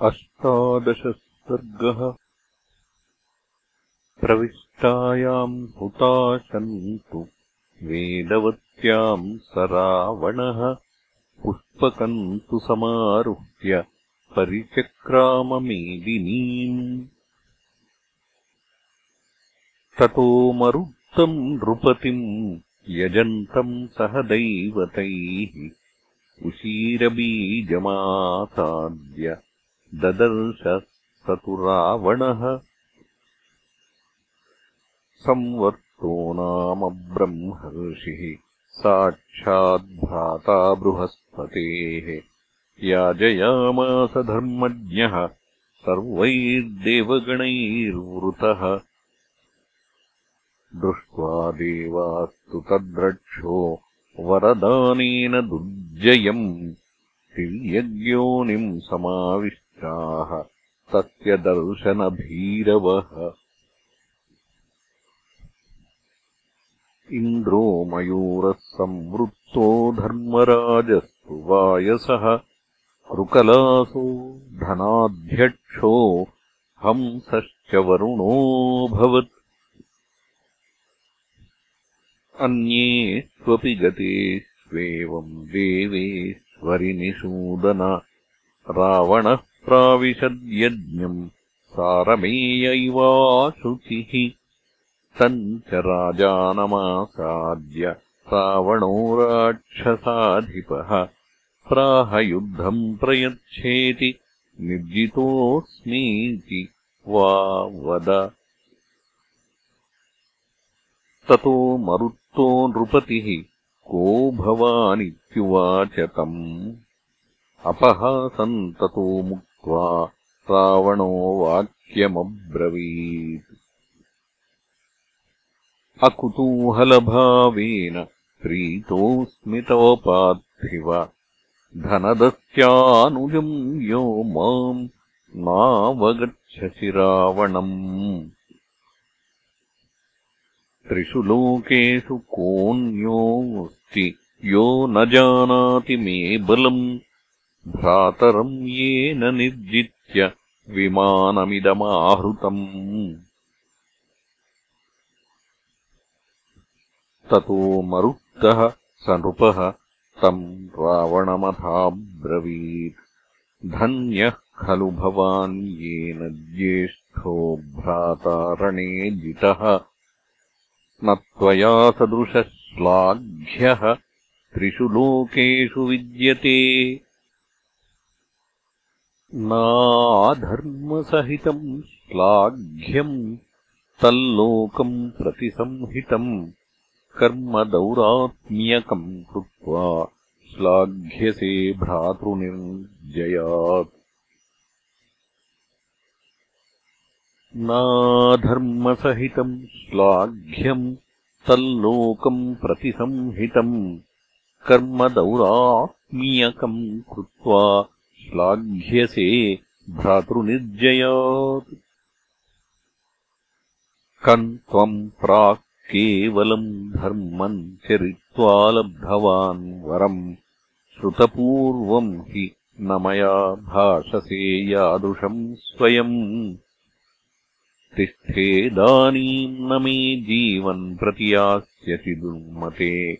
अष्टादशः सर्गः प्रविष्टायाम् हुताशन्तु वेदवत्याम् स रावणः पुष्पकम् तु समारुह्य परिचक्राममेदिनीम्। ततो मरुत्तम् नृपतिम् यजन्तम् सह दैवतैः उशीरबीजमासाद्य ददर्श स तु रावणः संवर्तो नाम ब्रह्मर्षिः साक्षाद्भ्राता बृहस्पतेः। याजयामास धर्मज्ञः सर्वैर्देवगणैर्वृतः। दृष्ट्वा देवास्तु तद्रक्षो वरदानेन दुर्जयम्। तिर्यज्ञोनिम् समाविष्टाः तस्य दर्शनभीरवः इन्द्रो मयूरः संवृत्तो धर्मराजस्तु वायसः कृकलासो धनाध्यक्षो हंसश्च वरुणोऽभवत् अन्येष्वपि गतेष्वेवम् देवेश्वरिनिषूदन रावणः प्राविशद्यज्ञम् सारमेयैवाशुचिः तम् च राजानमासाद्य रावणो राक्षसाधिपः। प्राहयुद्धम् प्रयच्छेति निर्जितोऽस्मीति वा वद। ततो मरुत्तो नृपतिः को भवानित्युवाच तम्। अपहासम् ततो मुक्त्वा रावणो वाक्यमब्रवीत्। अकुतूहलभावेन प्रीतोऽस्मितोपार्थिव धनदस्यानुजम् यो माम् नावगच्छसि रावणम्। त्रिषु लोकेषु कोऽन्योऽस्ति यो न जानाति मे बलम् भ्रातरम् येन निर्जित्य विमानमिदमाहृतम्। ततो मरुत्तः स नृपः तम् रावणमथाब्रवीत्। धन्यः खलु भवान् येन ज्येष्ठो भ्रातारणे जितः। न त्वया सदृशः श्लाघ्यः त्रिषु लोकेषु विद्यते नाधर्मसहितम् श्लाघ्यम् तल्लोकम् प्रतिसंहितम् कर्मदौरात्म्यकम् कृत्वा श्लाघ्यसे भ्रातृनिर्जयात्। नाधर्मसहितम् श्लाघ्यम् तल्लोकम् प्रतिसंहितम् कर्मदौरात्म्यकम् कृत्वा श्लाघ्यसे भ्रातृनिर्जयात्। कम् त्वम् प्राक् केवलम् धर्मम् चरित्वा लब्धवान् वरम् श्रुतपूर्वम् हि न मया भाषसे यादृशम् स्वयम्। तिष्ठेदानीम् न मे जीवन् प्रति यास्यसि दुर्मते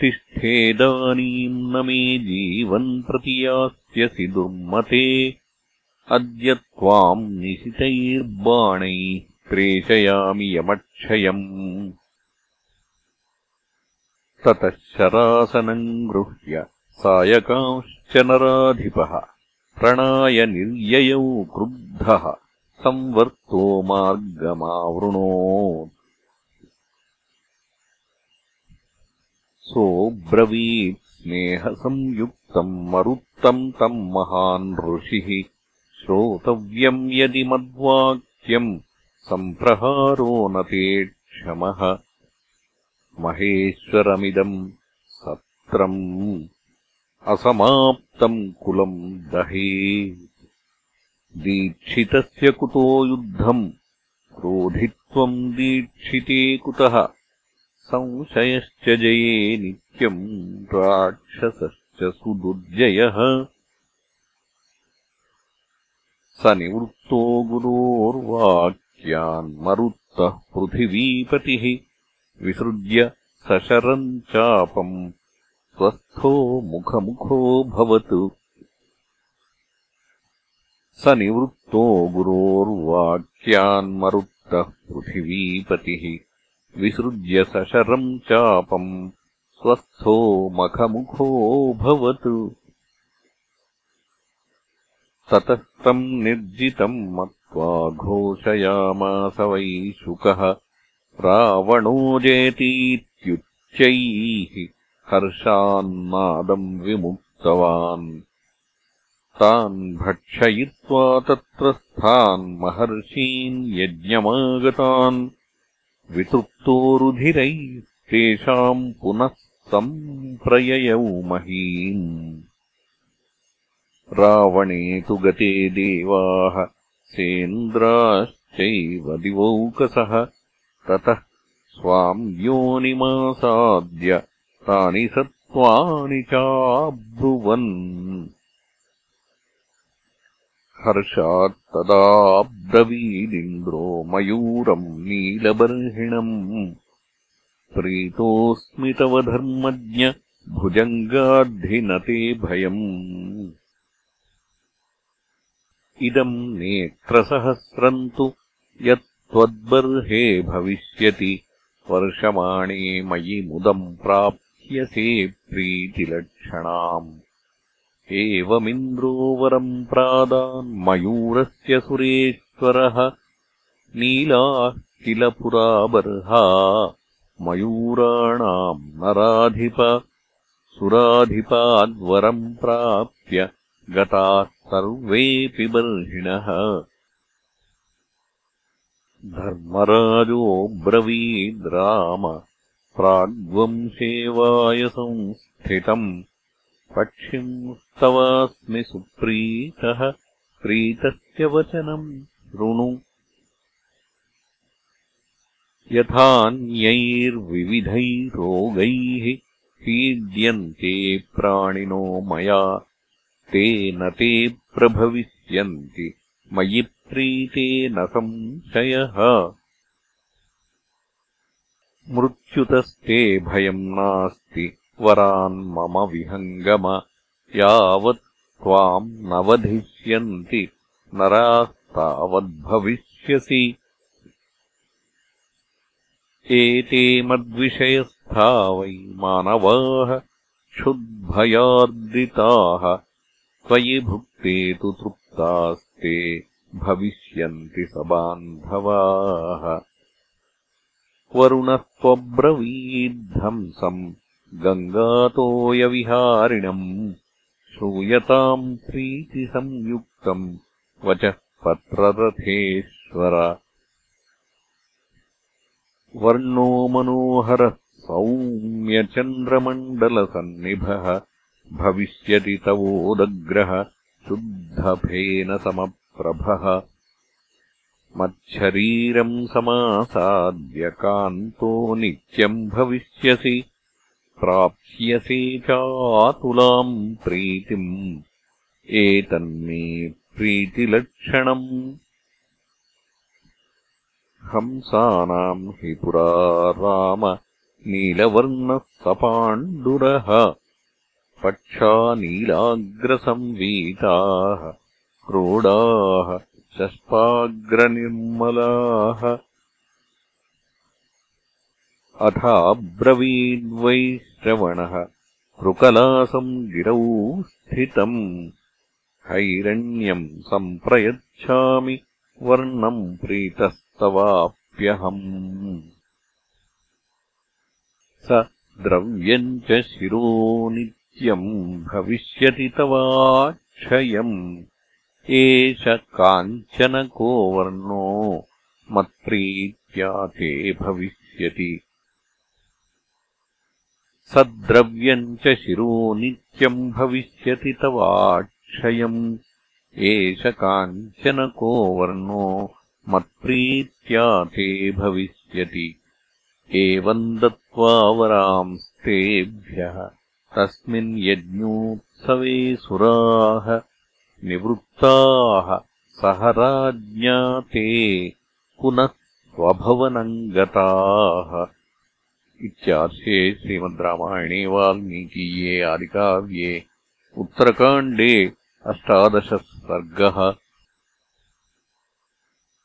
तिष्ठेदानीम् न मे जीवन् प्रति यास्यसि दुर्मते। अद्य त्वाम् निशितैर्बाणैः प्रेषयामि यमक्षयम्। ततः शरासनम् गृह्य सायकांश्च नराधिपः। प्रणाय निर्ययौ क्रुद्धः। संवर्तो मार्गमावृणोत् सोऽब्रवीत् स्नेहसंयुक्तम् मरुत्तम् तम् महान् ऋषिः। श्रोतव्यम् यदि मद्वाक्यम् सम्प्रहारो न ते क्षमः। महेश्वरमिदम् सत्रम् असमाप्तम् कुलम् दहे। दीक्षितस्य कुतो युद्धम् क्रोधित्वम् दीक्षिते कुतः संशयश्च जये नित्यम् राक्षसश्च सुदुर्जयः स निवृत्तो गुरोर्वाक्यान्मरुत्तः पृथिवीपतिः। विसृज्य सशरम् चापम् स्वस्थो मुखमुखोऽभवत् स निवृत्तो गुरोर्वाक्यान्मरुत्तः पृथिवीपतिः। विसृज्य सशरम् चापम् स्वस्थो मखमुखोऽभवत् ततः तम् निर्जितम् मत्वा घोषयामास वै शुकः रावणो जयतीत्युच्चैः हर्षान्नादम् विमुक्तवान्। तान् भक्षयित्वा तत्र स्थान् महर्षीन् यज्ञमागतान् वितृप्तो रुधिरैस्तेषाम् पुनः सम्प्रययौ महीम् रावणे तु गते देवाः सेन्द्राश्चैव दिवौकसः। ततः स्वाम् योनिमासाद्य तानि सत्त्वानि चाब्रुवन् हर्षात्तदाब्रवीदिन्द्रो मयूरम् नीलबर्हिणम्। प्रीतोऽस्मि तव धर्मज्ञ भुजङ्गाद्धिनते भयम्। इदम् नेत्रसहस्रम् तु यत्त्वद्बर्हे भविष्यति। वर्षमाणे मयि मुदम् प्राप्यसे प्रीतिलक्षणाम् एवमिन्द्रो वरम् प्रादान्मयूरस्य सुरेश्वरः। नीलाः किल पुरा बर्हा। मयूराणाम् नराधिप। सुराधिपाद्वरम् प्राप्य गताः सर्वेऽपि बर्हिणः। धर्मराजोऽब्रवीद्राम प्राग्वंशेवायसंस्थितम् पक्षिंस्तवास्मि सुप्रीतः प्रीतस्य वचनम् शृणु। यथान्यैर्विविधैरोगैः पीड्यन्ते प्राणिनो मया ते न ते प्रभविष्यन्ति मयि प्रीते न संशयः। मृत्युतस्ते भयम् नास्ति वरान् मम विहङ्गम यावत् त्वाम् न वधिष्यन्ति नरास्तावद्भविष्यसि। एते मद्विषयस्था वै मानवाः क्षुद्भयार्दिताः त्वयि भुक्ते तु तृप्तास्ते भविष्यन्ति स बान्धवाः। वरुणस्त्वब्रवीद्धंसम् गङ्गातोयविहारिणम् श्रूयताम् प्रीतिसंयुक्तम् वचः पत्ररथेश्वर। वर्णो मनोहरः सौम्यचन्द्रमण्डलसन्निभः भविष्यति तवोदग्रः शुद्धफेन समप्रभः। मच्छरीरम् समासाद्यकान्तो नित्यम् भविष्यसि प्राप्स्यसे चातुलाम् प्रीतिम्। एतन्मे प्रीतिलक्षणम्। हंसानाम् हि पुरा राम नीलवर्णः सपाण्डुरः पक्षा नीलाग्रसंवीताः क्रोडाः शष्पाग्रनिर्मलाः अथाब्रवीद्वै श्रवणः कृकलासम् गिरौ स्थितम्। हैरण्यम् सम्प्रयच्छामि वर्णम् प्रीतस्तवाप्यहम्। स द्रव्यम् च शिरो नित्यम् भविष्यति तवाक्षयम्। एष काञ्चनको वर्णो मत्प्रीत्या ते भविष्यति सद्रव्यम् च शिरो नित्यम् भविष्यति तवाक्षयम्। एष काञ्चनको वर्णो मत्प्रीत्या ते भविष्यति। एवम् दत्त्वा वरांस्तेभ्यः। तस्मिन् यज्ञोत्सवे सुराः निवृत्ताः। सह राज्ञाते पुनः स्वभवनम् गताः इत्यार्षे श्रीमद् रामायणे वाल्मीकीये आदिकाव्ये उत्तरकाण्डे अष्टादशः सर्गः